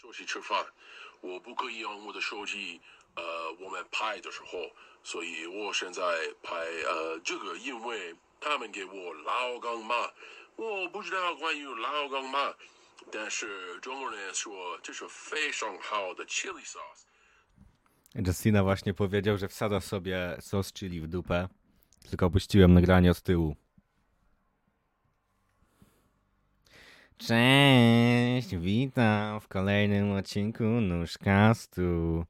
手机吃饭，我不可以用我的手机。呃，我们拍的时候，所以我现在拍呃这个，因为他们给我老干妈，我不知道关于老干妈，但是中国人说这是非常好的 chili sauce。 Justina właśnie powiedział, że wsadza sobie sos chili w dupę, tylko puściłem nagranie od tyłu. Cześć, witam w kolejnym odcinku Nóżkastu.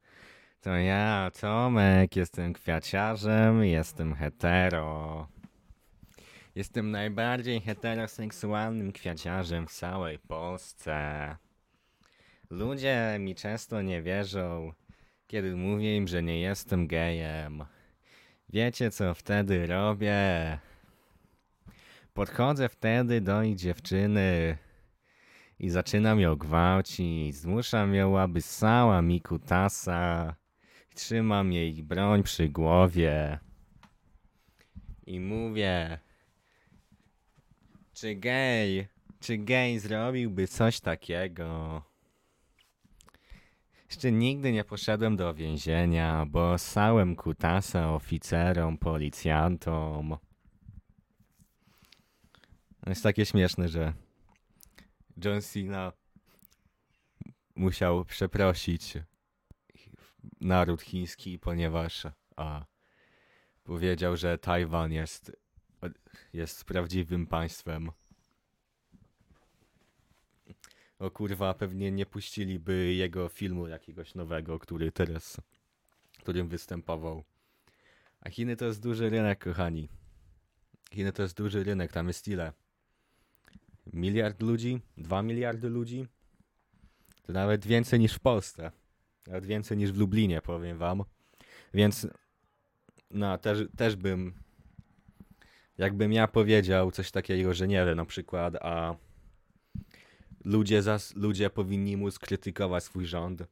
To ja, Tomek, jestem kwiaciarzem, jestem hetero. Jestem najbardziej heteroseksualnym kwiaciarzem w całej Polsce. Ludzie mi często nie wierzą, kiedy mówię im, że nie jestem gejem. Wiecie, co wtedy robię? Podchodzę wtedy do ich dziewczyny i zaczynam ją gwałcić. Zmuszam ją, aby ssała mi kutasa. Trzymam jej broń przy głowie. I mówię, czy gej, czy gej zrobiłby coś takiego? Jeszcze nigdy nie poszedłem do więzienia, bo ssałem kutasa oficerom, policjantom. To jest takie śmieszne, że John Cena musiał przeprosić naród chiński, ponieważ a, powiedział, że Tajwan jest, jest prawdziwym państwem. O kurwa, pewnie nie puściliby jego filmu jakiegoś nowego, który teraz, którym występował. A Chiny to jest duży rynek, kochani. Chiny to jest duży rynek, tam jest ile? Miliard ludzi? Dwa miliardy ludzi? To nawet więcej niż w Polsce. Nawet więcej niż w Lublinie, powiem wam. Więc, no, też, też bym, jakbym ja powiedział coś takiego, że nie wiem, na przykład, a ludzie, zas, ludzie powinni móc krytykować swój rząd,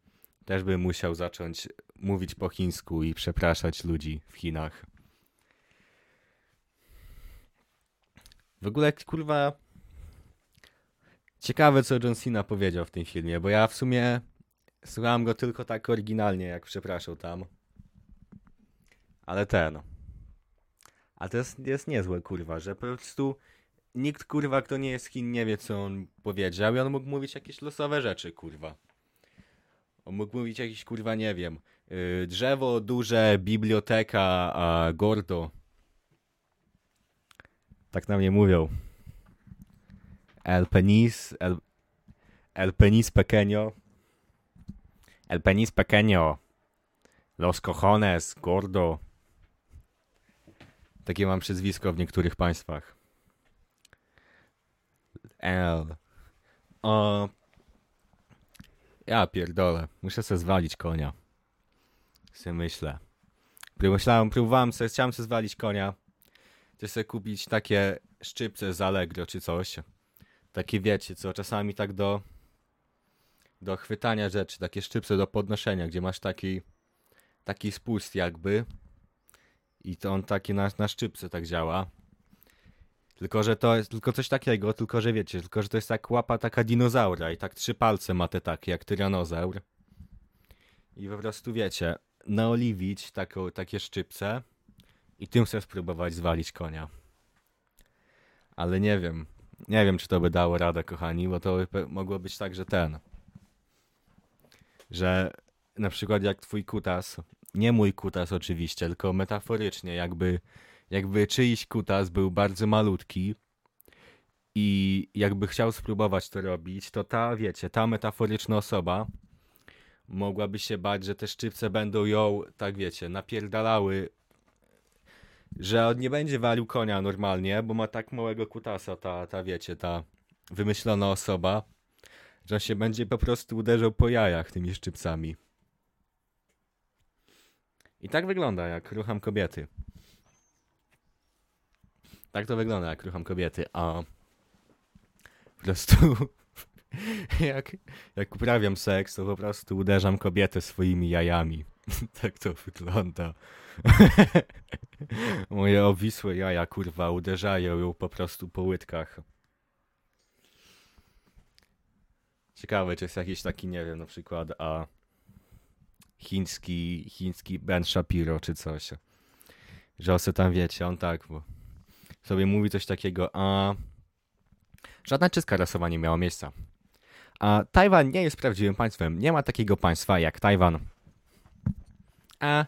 też bym musiał zacząć mówić po chińsku i przepraszać ludzi w Chinach. W ogóle, kurwa, ciekawe, co John Cena powiedział w tym filmie, bo ja w sumie słuchałem go tylko tak oryginalnie, jak przepraszał tam. Ale ten. A to jest, jest niezłe, kurwa, że po prostu nikt, kurwa, kto nie jest Chin, nie wie, co on powiedział i on mógł mówić jakieś losowe rzeczy, kurwa. On mógł mówić jakieś, kurwa, nie wiem, yy, drzewo duże, biblioteka, a gordo. Tak na mnie mówią. El penis, el, el penis pequeño. El penis pequeño. Los cojones, gordo. Takie mam przezwisko w niektórych państwach. L. O. Ja pierdolę. Muszę sobie zwalić konia. Sobie myślę. Myślałem, próbowałem sobie, chciałem sobie zwalić konia. Chcę sobie kupić takie szczypce z Allegro czy coś. Takie wiecie, co czasami tak do do chwytania rzeczy, takie szczypce do podnoszenia, gdzie masz taki taki spust jakby i to on taki na, na szczypce tak działa. Tylko, że to jest tylko coś takiego, tylko, że wiecie, tylko, że to jest tak łapa taka dinozaura i tak trzy palce ma te takie, jak tyranozaur. I po prostu, wiecie, naoliwić taką, takie szczypce i tym sobie spróbować zwalić konia. Ale nie wiem, nie wiem, czy to by dało radę, kochani, bo to by mogło być tak, że ten, że na przykład jak twój kutas, nie mój kutas oczywiście, tylko metaforycznie, jakby jakby czyjś kutas był bardzo malutki i jakby chciał spróbować to robić, to ta, wiecie, ta metaforyczna osoba mogłaby się bać, że te szczypce będą ją, tak wiecie, napierdalały, że on nie będzie walił konia normalnie, bo ma tak małego kutasa, ta, ta wiecie, ta wymyślona osoba, że on się będzie po prostu uderzał po jajach tymi szczypcami. I tak wygląda, jak rucham kobiety. Tak to wygląda, jak rucham kobiety, a po prostu jak, jak uprawiam seks, to po prostu uderzam kobietę swoimi jajami. tak to wygląda. Moje obwisłe jaja, kurwa, uderzają ją po prostu po łydkach. Ciekawe, czy jest jakiś taki, nie wiem, na przykład a chiński, chiński Ben Shapiro czy coś. Że on tam wiecie, on tak bo sobie mówi coś takiego, a żadna czystka rasowa nie miała miejsca. A Tajwan nie jest prawdziwym państwem. Nie ma takiego państwa jak Tajwan. A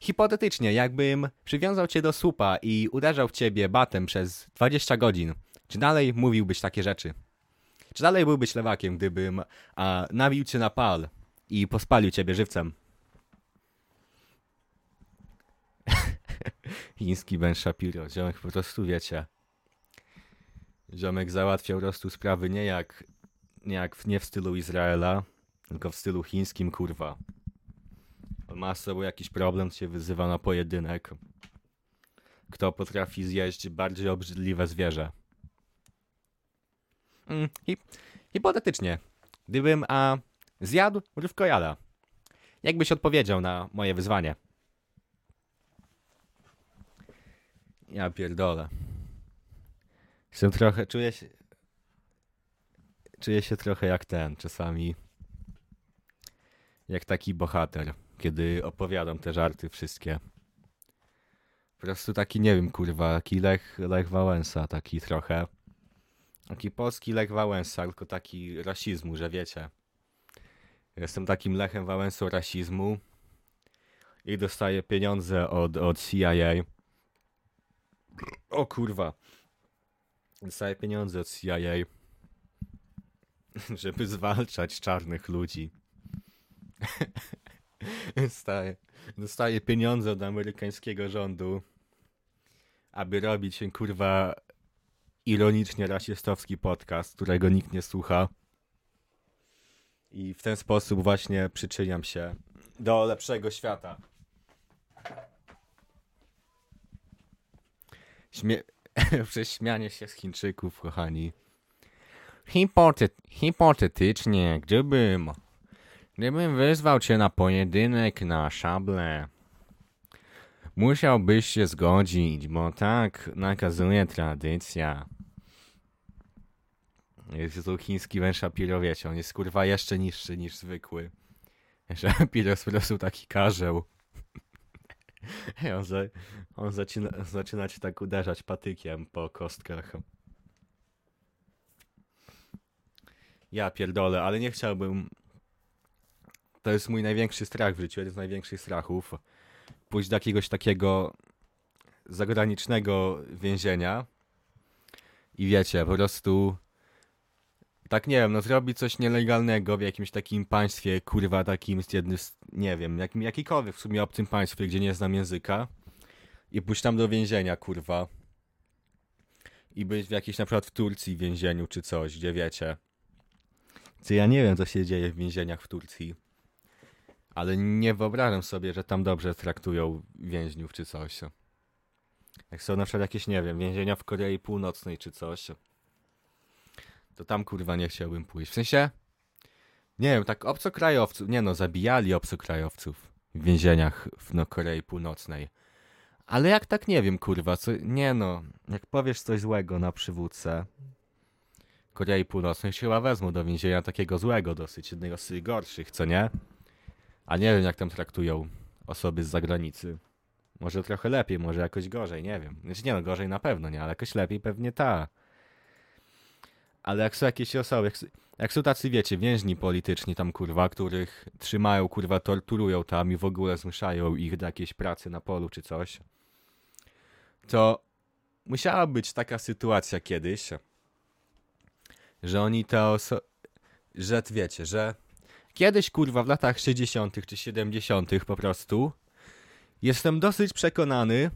hipotetycznie, jakbym przywiązał cię do słupa i uderzał w ciebie batem przez 20 godzin, czy dalej mówiłbyś takie rzeczy? Czy dalej byłbyś lewakiem, gdybym a, nabił cię na pal i pospalił ciebie żywcem? Chiński Ben Shapiro. Ziomek po prostu, wiecie, ziomek załatwiał po prostu sprawy nie jak, nie jak w, nie w stylu Izraela, tylko w stylu chińskim, kurwa. Ma z sobą jakiś problem, się wyzywa na pojedynek. Kto potrafi zjeść bardziej obrzydliwe zwierzę. Mm, hip, hipotetycznie, gdybym a, zjadł rywkojada, jakbyś odpowiedział na moje wyzwanie? Ja pierdolę. Jestem trochę, czuję się... Czuję się trochę jak ten, czasami. Jak taki bohater, kiedy opowiadam te żarty wszystkie. Po prostu taki, nie wiem, kurwa, taki Lech, Lech Wałęsa, taki trochę. Taki polski Lech Wałęsa, tylko taki rasizmu, że wiecie. Jestem takim Lechem Wałęsą rasizmu i dostaję pieniądze od, od CIA o kurwa. Dostaję pieniądze od CIA, żeby zwalczać czarnych ludzi. dostaję, dostaję pieniądze od amerykańskiego rządu, aby robić kurwa ironicznie rasistowski podcast, którego nikt nie słucha. I w ten sposób właśnie przyczyniam się do lepszego świata. Śmie przez śmianie się z Chińczyków, kochani. Hipotet hipotetycznie, gdybym... Gdybym wyzwał cię na pojedynek na szable, musiałbyś się zgodzić, bo tak nakazuje tradycja. Jest to chiński węż wiecie, on jest kurwa jeszcze niższy niż zwykły. Shapiro jest po prostu taki karzeł. on, za, on zaczyna, zaczyna cię tak uderzać patykiem po kostkach. Ja pierdolę, ale nie chciałbym. To jest mój największy strach w życiu, jeden z największych strachów. Pójść do jakiegoś takiego zagranicznego więzienia i wiecie, po prostu tak nie wiem, no zrobić coś nielegalnego w jakimś takim państwie, kurwa, takim z jednym, nie wiem, jakim, jakikolwiek w sumie obcym państwie, gdzie nie znam języka i pójść tam do więzienia, kurwa. I być w jakiejś na przykład w Turcji więzieniu czy coś, gdzie wiecie. Co ja nie wiem, co się dzieje w więzieniach w Turcji. Ale nie wyobrażam sobie, że tam dobrze traktują więźniów czy coś. Jak są na przykład jakieś, nie wiem, więzienia w Korei Północnej czy coś to tam kurwa nie chciałbym pójść. W sensie, nie wiem, tak obcokrajowców, nie no, zabijali obcokrajowców w więzieniach w no, Korei Północnej. Ale jak tak nie wiem, kurwa, co, nie no, jak powiesz coś złego na przywódcę Korei Północnej, się chyba wezmą do więzienia takiego złego dosyć, jednego z gorszych, co nie? A nie wiem, jak tam traktują osoby z zagranicy. Może trochę lepiej, może jakoś gorzej, nie wiem. Znaczy nie no, gorzej na pewno nie, ale jakoś lepiej pewnie ta. Ale jak są jakieś osoby, jak, jak są tacy, wiecie, więźni polityczni tam, kurwa, których trzymają, kurwa, torturują tam i w ogóle zmuszają ich do jakiejś pracy na polu czy coś, to musiała być taka sytuacja kiedyś, że oni te osoby, że wiecie, że kiedyś, kurwa, w latach 60. czy 70. po prostu, jestem dosyć przekonany,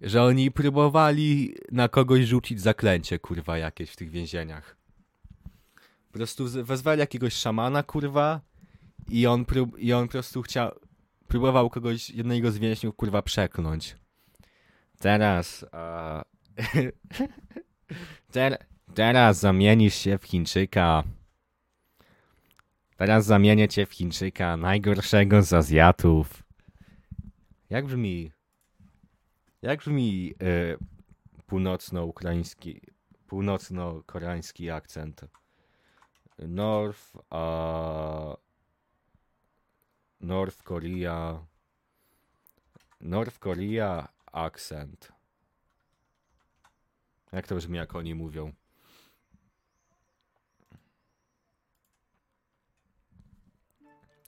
że oni próbowali na kogoś rzucić zaklęcie, kurwa, jakieś w tych więzieniach. Po prostu wezwali jakiegoś szamana, kurwa, i on, prób, i on po prostu chciał, próbował kogoś, jednego z więźniów, kurwa, przekląć. Teraz, a... Ter, teraz zamienisz się w Chińczyka. Teraz zamienię cię w Chińczyka, najgorszego z Azjatów. Jak brzmi jak brzmi e, północno-ukraiński, północno-koreański akcent? North, a North Korea, North Korea accent. Jak to brzmi, jak oni mówią?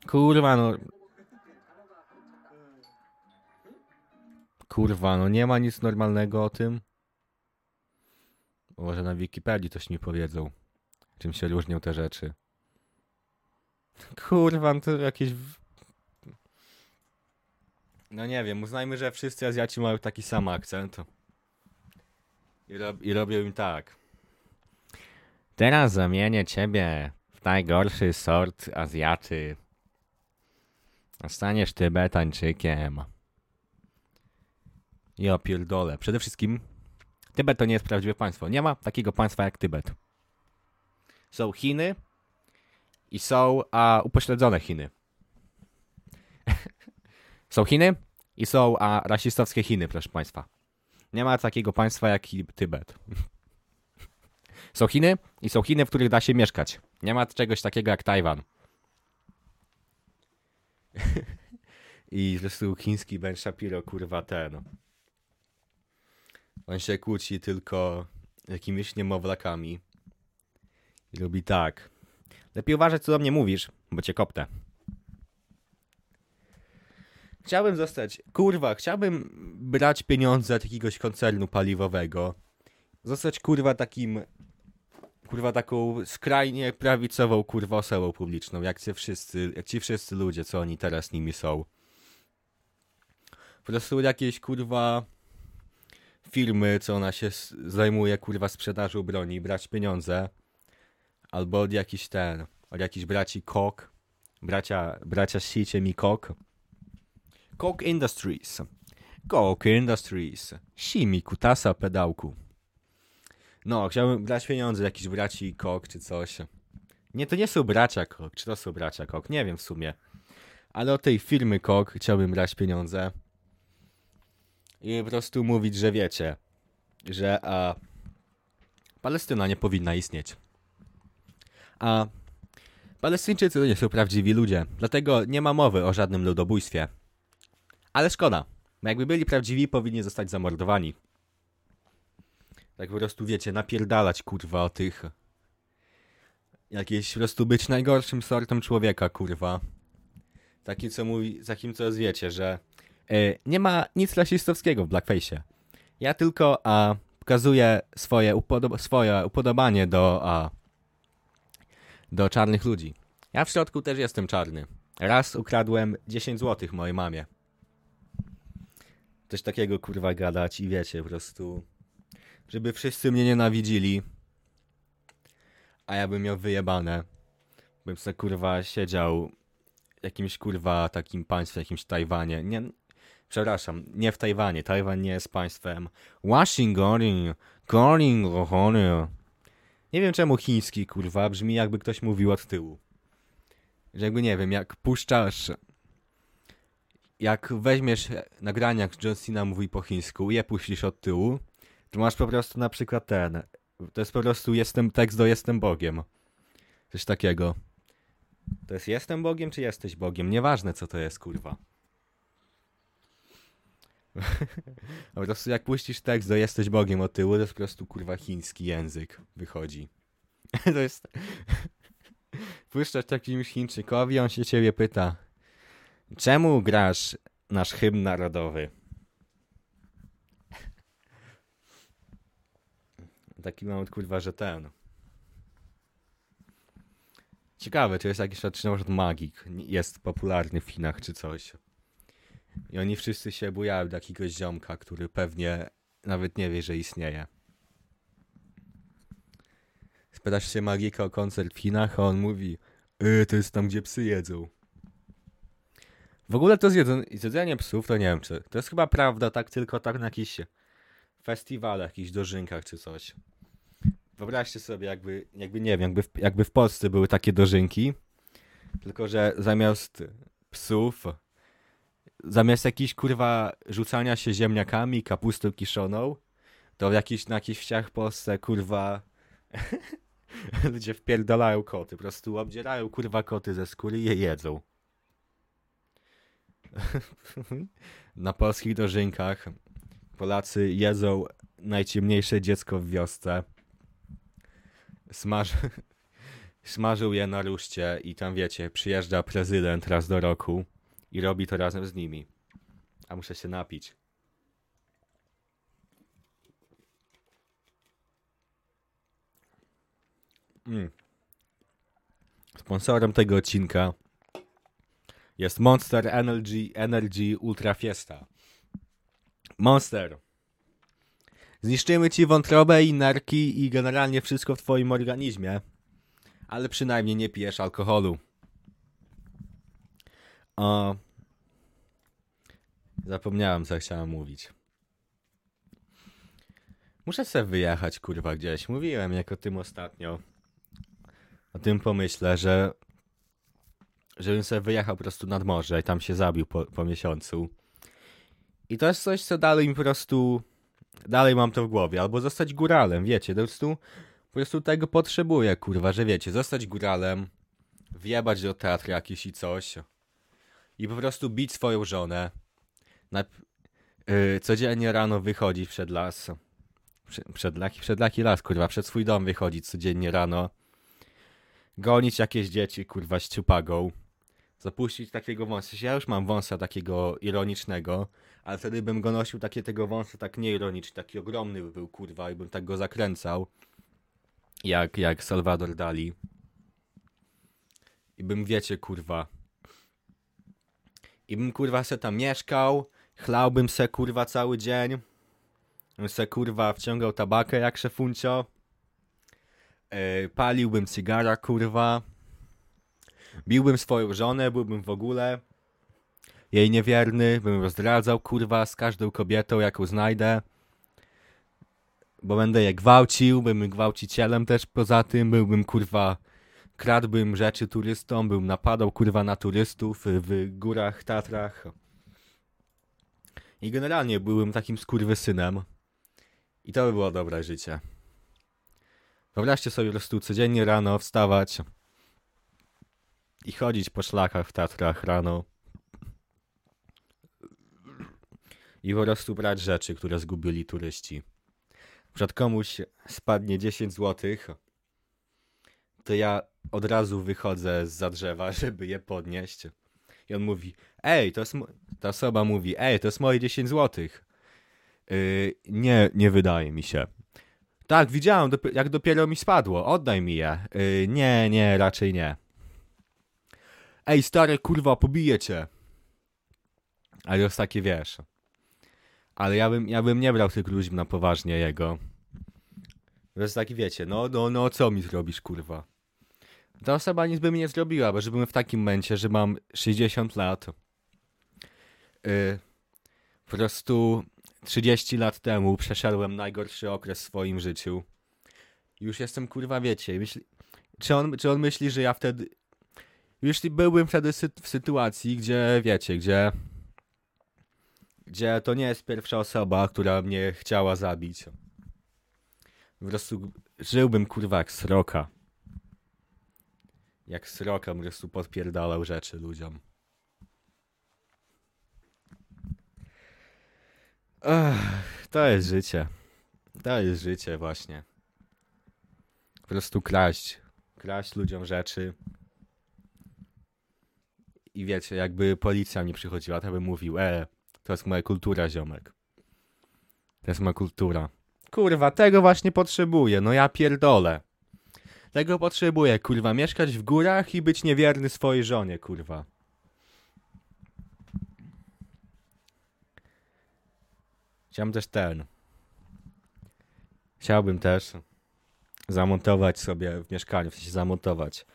Kurwa, no. Kurwa, no nie ma nic normalnego o tym. Może na Wikipedii coś mi powiedzą. Czym się różnią te rzeczy. Kurwa, no to jakieś... No nie wiem, uznajmy, że wszyscy Azjaci mają taki sam akcent. I, rob, I robią im tak. Teraz zamienię ciebie w najgorszy sort Azjaty. Staniesz Tybetańczykiem. Ja pierdolę. Przede wszystkim Tybet to nie jest prawdziwe państwo. Nie ma takiego państwa jak Tybet. Są Chiny i są a, upośledzone Chiny. są Chiny i są a, rasistowskie Chiny, proszę państwa. Nie ma takiego państwa jak Tybet. są Chiny i są Chiny, w których da się mieszkać. Nie ma czegoś takiego jak Tajwan. I prostu chiński Ben Shapiro, kurwa, ten. On się kłóci tylko jakimiś niemowlakami. I robi tak. Lepiej uważać, co do mnie mówisz, bo cię kopnę. Chciałbym zostać, kurwa, chciałbym brać pieniądze od jakiegoś koncernu paliwowego. Zostać, kurwa, takim, kurwa, taką skrajnie prawicową, kurwa, osobą publiczną, jak ci wszyscy, jak ci wszyscy ludzie, co oni teraz nimi są. Po prostu jakieś, kurwa, firmy, co ona się zajmuje, kurwa, sprzedażą broni, brać pieniądze. Albo od jakiś ten, od jakichś braci Kok, bracia, bracia siciem i Kok. Kok Industries. Kok Industries. Simi kutasa pedałku. No, chciałbym brać pieniądze jakichś braci Kok czy coś. Nie, to nie są bracia Kok, czy to są bracia Kok, nie wiem w sumie. Ale od tej firmy Kok chciałbym brać pieniądze. I po prostu mówić, że wiecie, że a, Palestyna nie powinna istnieć. A Palestyńczycy to nie są prawdziwi ludzie, dlatego nie ma mowy o żadnym ludobójstwie. Ale szkoda, bo jakby byli prawdziwi, powinni zostać zamordowani. Tak po prostu wiecie, napierdalać kurwa o tych. Jakieś po prostu być najgorszym sortem człowieka, kurwa. Taki co mówi, takim co wiecie, że e, nie ma nic rasistowskiego w blackface'ie. Ja tylko a, pokazuję swoje, upodob- swoje upodobanie do, a, do czarnych ludzi. Ja w środku też jestem czarny. Raz ukradłem 10 złotych mojej mamie. Coś takiego kurwa gadać i wiecie, po prostu żeby wszyscy mnie nienawidzili, a ja bym miał wyjebane. Bym sobie kurwa siedział w jakimś kurwa takim państwie, jakimś Tajwanie. Nie, przepraszam, nie w Tajwanie. Tajwan nie jest państwem. Washington, calling, Nie wiem czemu chiński kurwa brzmi jakby ktoś mówił od tyłu. Że jakby nie wiem, jak puszczasz. Jak weźmiesz nagrania, jak John Cena mówi po chińsku je puścisz od tyłu, to masz po prostu na przykład ten. To jest po prostu jestem tekst do jestem Bogiem. Coś takiego. To jest jestem Bogiem, czy jesteś Bogiem? Nieważne co to jest, kurwa. po prostu jak puścisz tekst do jesteś Bogiem od tyłu, to jest po prostu kurwa chiński język wychodzi. to jest... Puszczasz jakimś Chińczykowi, on się ciebie pyta Czemu grasz nasz hymn narodowy? Taki moment, kurwa, że ten. Ciekawe, czy jest jakiś na przykład magik jest popularny w Chinach, czy coś. I oni wszyscy się bujają do jakiegoś ziomka, który pewnie nawet nie wie, że istnieje. Spytasz się magika o koncert w Chinach, a on mówi yy, to jest tam, gdzie psy jedzą. W ogóle to zjedzenie psów, to nie wiem czy, to jest chyba prawda, tak tylko tak na jakichś festiwalach, jakichś dożynkach czy coś. Wyobraźcie sobie, jakby, jakby nie wiem, jakby w, jakby w Polsce były takie dożynki, tylko że zamiast psów, zamiast jakichś kurwa rzucania się ziemniakami, kapustą kiszoną, to jakiś, na jakichś wsiach w Polsce kurwa Ludzie wpierdalają koty, po prostu obdzierają kurwa koty ze skóry i je jedzą. Na polskich dożynkach Polacy jedzą najciemniejsze dziecko w wiosce. Smaż... Smażył je na ruszcie i tam wiecie, przyjeżdża prezydent raz do roku i robi to razem z nimi. A muszę się napić. Mm. Sponsorem tego odcinka jest Monster Energy, Energy Ultra Fiesta. Monster. Zniszczymy ci wątrobę i nerki i generalnie wszystko w twoim organizmie. Ale przynajmniej nie pijesz alkoholu. O. Zapomniałem, co chciałem mówić. Muszę sobie wyjechać, kurwa, gdzieś. Mówiłem, jak o tym ostatnio. O tym pomyślę, że żebym sobie wyjechał po prostu nad morze i tam się zabił po, po miesiącu. I to jest coś, co dalej mi po prostu... Dalej mam to w głowie. Albo zostać góralem, wiecie. Po prostu, po prostu tego potrzebuję, kurwa, że wiecie. Zostać góralem, wjebać do teatru jakiś i coś. I po prostu bić swoją żonę. Na, yy, codziennie rano wychodzić przed las. Przed, przed, laki, las, kurwa. Przed swój dom wychodzić codziennie rano. Gonić jakieś dzieci, kurwa, z ciupagą zapuścić takiego wąsa. Ja już mam wąsa takiego ironicznego, ale wtedy bym go nosił takie tego wąsa tak nieironicznie, taki ogromny by był, kurwa, i bym tak go zakręcał. Jak, jak Salvador Dali. I bym, wiecie, kurwa. I bym, kurwa, se tam mieszkał, chlałbym se, kurwa, cały dzień. Bym se, kurwa, wciągał tabakę jak szefuncio. Yy, paliłbym cygara, kurwa. Biłbym swoją żonę, byłbym w ogóle jej niewierny, bym rozdradzał, kurwa, z każdą kobietą, jaką znajdę. Bo będę je gwałcił, bym gwałcicielem też poza tym, byłbym, kurwa, kradłbym rzeczy turystom, bym napadał, kurwa, na turystów w górach, Tatrach. I generalnie byłbym takim skurwysynem. I to by było dobre życie. Wyobraźcie sobie po prostu codziennie rano wstawać, i chodzić po szlakach w Tatrach rano. I po prostu brać rzeczy, które zgubili turyści. Przykład komuś spadnie 10 złotych, to ja od razu wychodzę z drzewa, żeby je podnieść. I on mówi, ej, to jest... Ta osoba mówi, ej, to jest moje 10 złotych. Yy, nie, nie wydaje mi się. Tak, widziałem, jak dopiero mi spadło, oddaj mi je. Yy, nie, nie, raczej nie. Ej, stary, kurwa, pobiję cię. Ale jest takie, wiesz. Ale ja bym, ja bym nie brał tych ludzi na poważnie jego. To jest taki, wiecie, no, no, no, co mi zrobisz, kurwa? Ta osoba nic by mi nie zrobiła, bo żebym w takim momencie, że mam 60 lat. Yy, po prostu 30 lat temu przeszedłem najgorszy okres w swoim życiu. Już jestem, kurwa, wiecie. Myśli, czy, on, czy on myśli, że ja wtedy już byłbym wtedy w sytuacji, gdzie wiecie, gdzie gdzie to nie jest pierwsza osoba, która mnie chciała zabić. Po prostu żyłbym kurwa jak sroka. Jak sroka po prostu podpierdalał rzeczy ludziom. Ach, to jest życie. To jest życie właśnie. Po prostu kraść. Kraść ludziom rzeczy. I wiecie, jakby policja nie przychodziła, to bym mówił, e, to jest moja kultura, ziomek. To jest moja kultura. Kurwa, tego właśnie potrzebuję, no ja pierdolę. Tego potrzebuję, kurwa, mieszkać w górach i być niewierny swojej żonie, kurwa. Chciałbym też ten. Chciałbym też zamontować sobie w mieszkaniu, w sensie zamontować.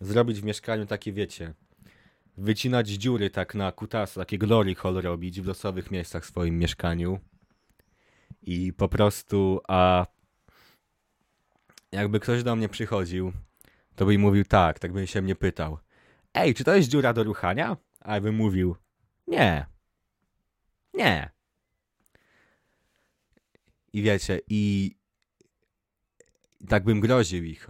Zrobić w mieszkaniu takie, wiecie, wycinać dziury tak na kutasa, takie glory hole robić w losowych miejscach w swoim mieszkaniu. I po prostu, a jakby ktoś do mnie przychodził, to by mówił tak, tak bym się mnie pytał. Ej, czy to jest dziura do ruchania? A bym mówił, nie. Nie. I wiecie, i tak bym groził ich.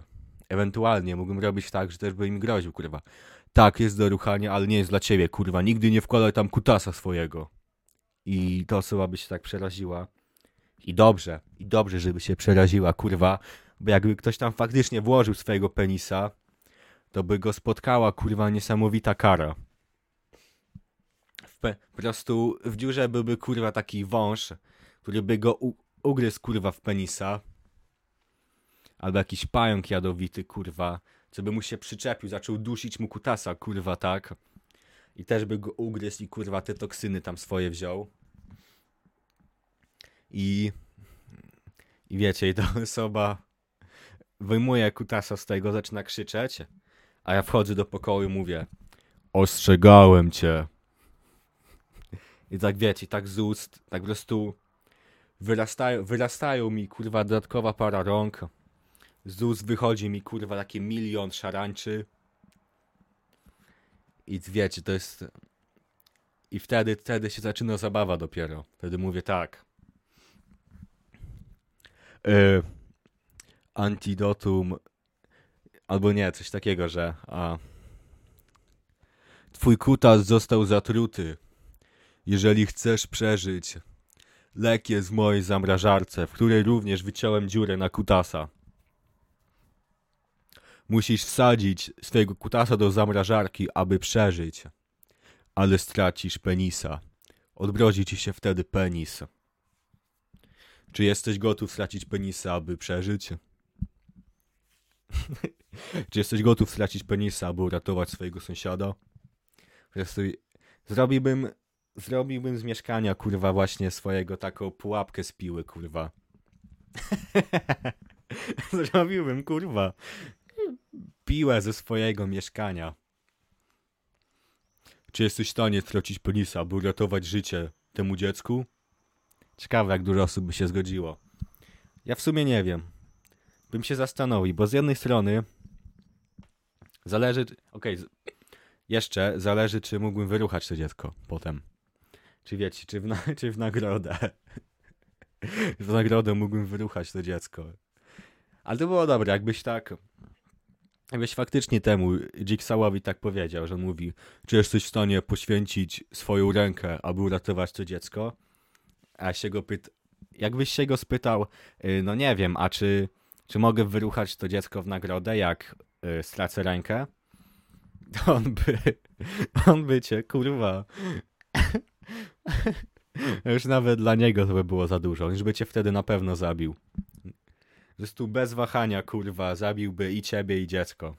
Ewentualnie mógłbym robić tak, że też by im groził, kurwa. Tak, jest do ruchania, ale nie jest dla ciebie, kurwa. Nigdy nie wkładaj tam kutasa swojego. I ta osoba by się tak przeraziła. I dobrze, i dobrze, żeby się przeraziła, kurwa. Bo jakby ktoś tam faktycznie włożył swojego penisa, to by go spotkała, kurwa, niesamowita kara. Po prostu w dziurze byłby, kurwa, taki wąż, który by go ugryzł, kurwa, w penisa. Albo jakiś pająk jadowity, kurwa, co by mu się przyczepił, zaczął dusić mu kutasa, kurwa, tak. I też by go ugryzł i, kurwa, te toksyny tam swoje wziął. I... I wiecie, i ta osoba wyjmuje kutasa z tego, zaczyna krzyczeć, a ja wchodzę do pokoju i mówię ostrzegałem cię. I tak wiecie, tak z ust, tak po prostu wyrastają, wyrastają mi kurwa dodatkowa para rąk. Z ust wychodzi mi kurwa taki milion szarańczy. I wiecie, to jest... I wtedy, wtedy się zaczyna zabawa dopiero. Wtedy mówię tak. Y, antidotum albo nie, coś takiego, że a, twój kutas został zatruty. Jeżeli chcesz przeżyć, lek jest w mojej zamrażarce, w której również wyciąłem dziurę na kutasa. Musisz wsadzić swojego kutasa do zamrażarki, aby przeżyć, ale stracisz penisa. Odbrodzi ci się wtedy penis. Czy jesteś gotów stracić penisa, aby przeżyć? Czy jesteś gotów stracić penisa, aby uratować swojego sąsiada? Zrobiłbym, zrobiłbym z mieszkania, kurwa, właśnie swojego taką pułapkę z piły, kurwa. zrobiłbym, kurwa, piłę ze swojego mieszkania. Czy jesteś w stanie stracić penisa, aby uratować życie temu dziecku? Ciekawe, jak dużo osób by się zgodziło. Ja w sumie nie wiem. Bym się zastanowił, bo z jednej strony zależy. Okej, z- jeszcze zależy, czy mógłbym wyruchać to dziecko potem. Czy wiecie, czy w, na, czy w nagrodę. w nagrodę mógłbym wyruchać to dziecko. Ale to było dobre, jakbyś tak. Jakbyś faktycznie temu Jigsawowi tak powiedział, że mówi, czy jesteś w stanie poświęcić swoją rękę, aby uratować to dziecko? A się go jakbyś się go spytał, y, no nie wiem, a czy, czy mogę wyruchać to dziecko w nagrodę, jak y, stracę rękę? On by, on by cię, kurwa. Już nawet dla niego to by było za dużo. Już by cię wtedy na pewno zabił. Prostu bez wahania, kurwa, zabiłby i ciebie, i dziecko.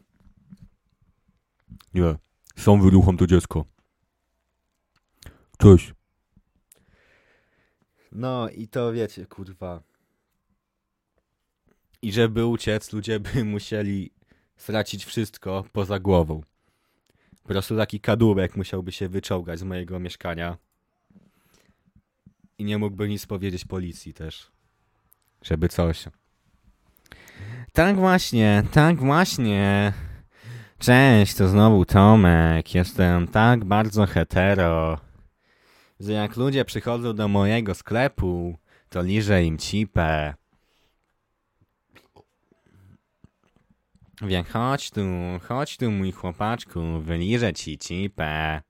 Nie, sam wyrucham to dziecko. Cześć. No i to wiecie, kurwa. I żeby uciec, ludzie by musieli stracić wszystko poza głową. Po prostu taki kadłubek musiałby się wyczołgać z mojego mieszkania. I nie mógłby nic powiedzieć policji też. Żeby coś. Tak właśnie, tak właśnie. Cześć, to znowu Tomek. Jestem tak bardzo hetero że jak ludzie przychodzą do mojego sklepu, to liżę im cipę. Wie, chodź tu, chodź tu mój chłopaczku, wyliżę ci cipę.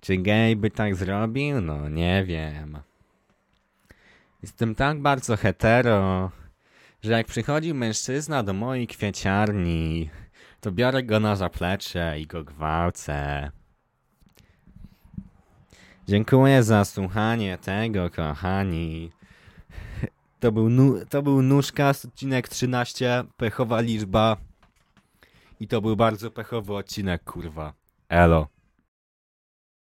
Czy gej by tak zrobił? No nie wiem. Jestem tak bardzo hetero, że jak przychodzi mężczyzna do mojej kwieciarni, to biorę go na zaplecze i go gwałcę. Dziękuję za słuchanie tego, kochani. To był, nu- to był Nóżka, odcinek 13, pechowa liczba. I to był bardzo pechowy odcinek, kurwa. Elo.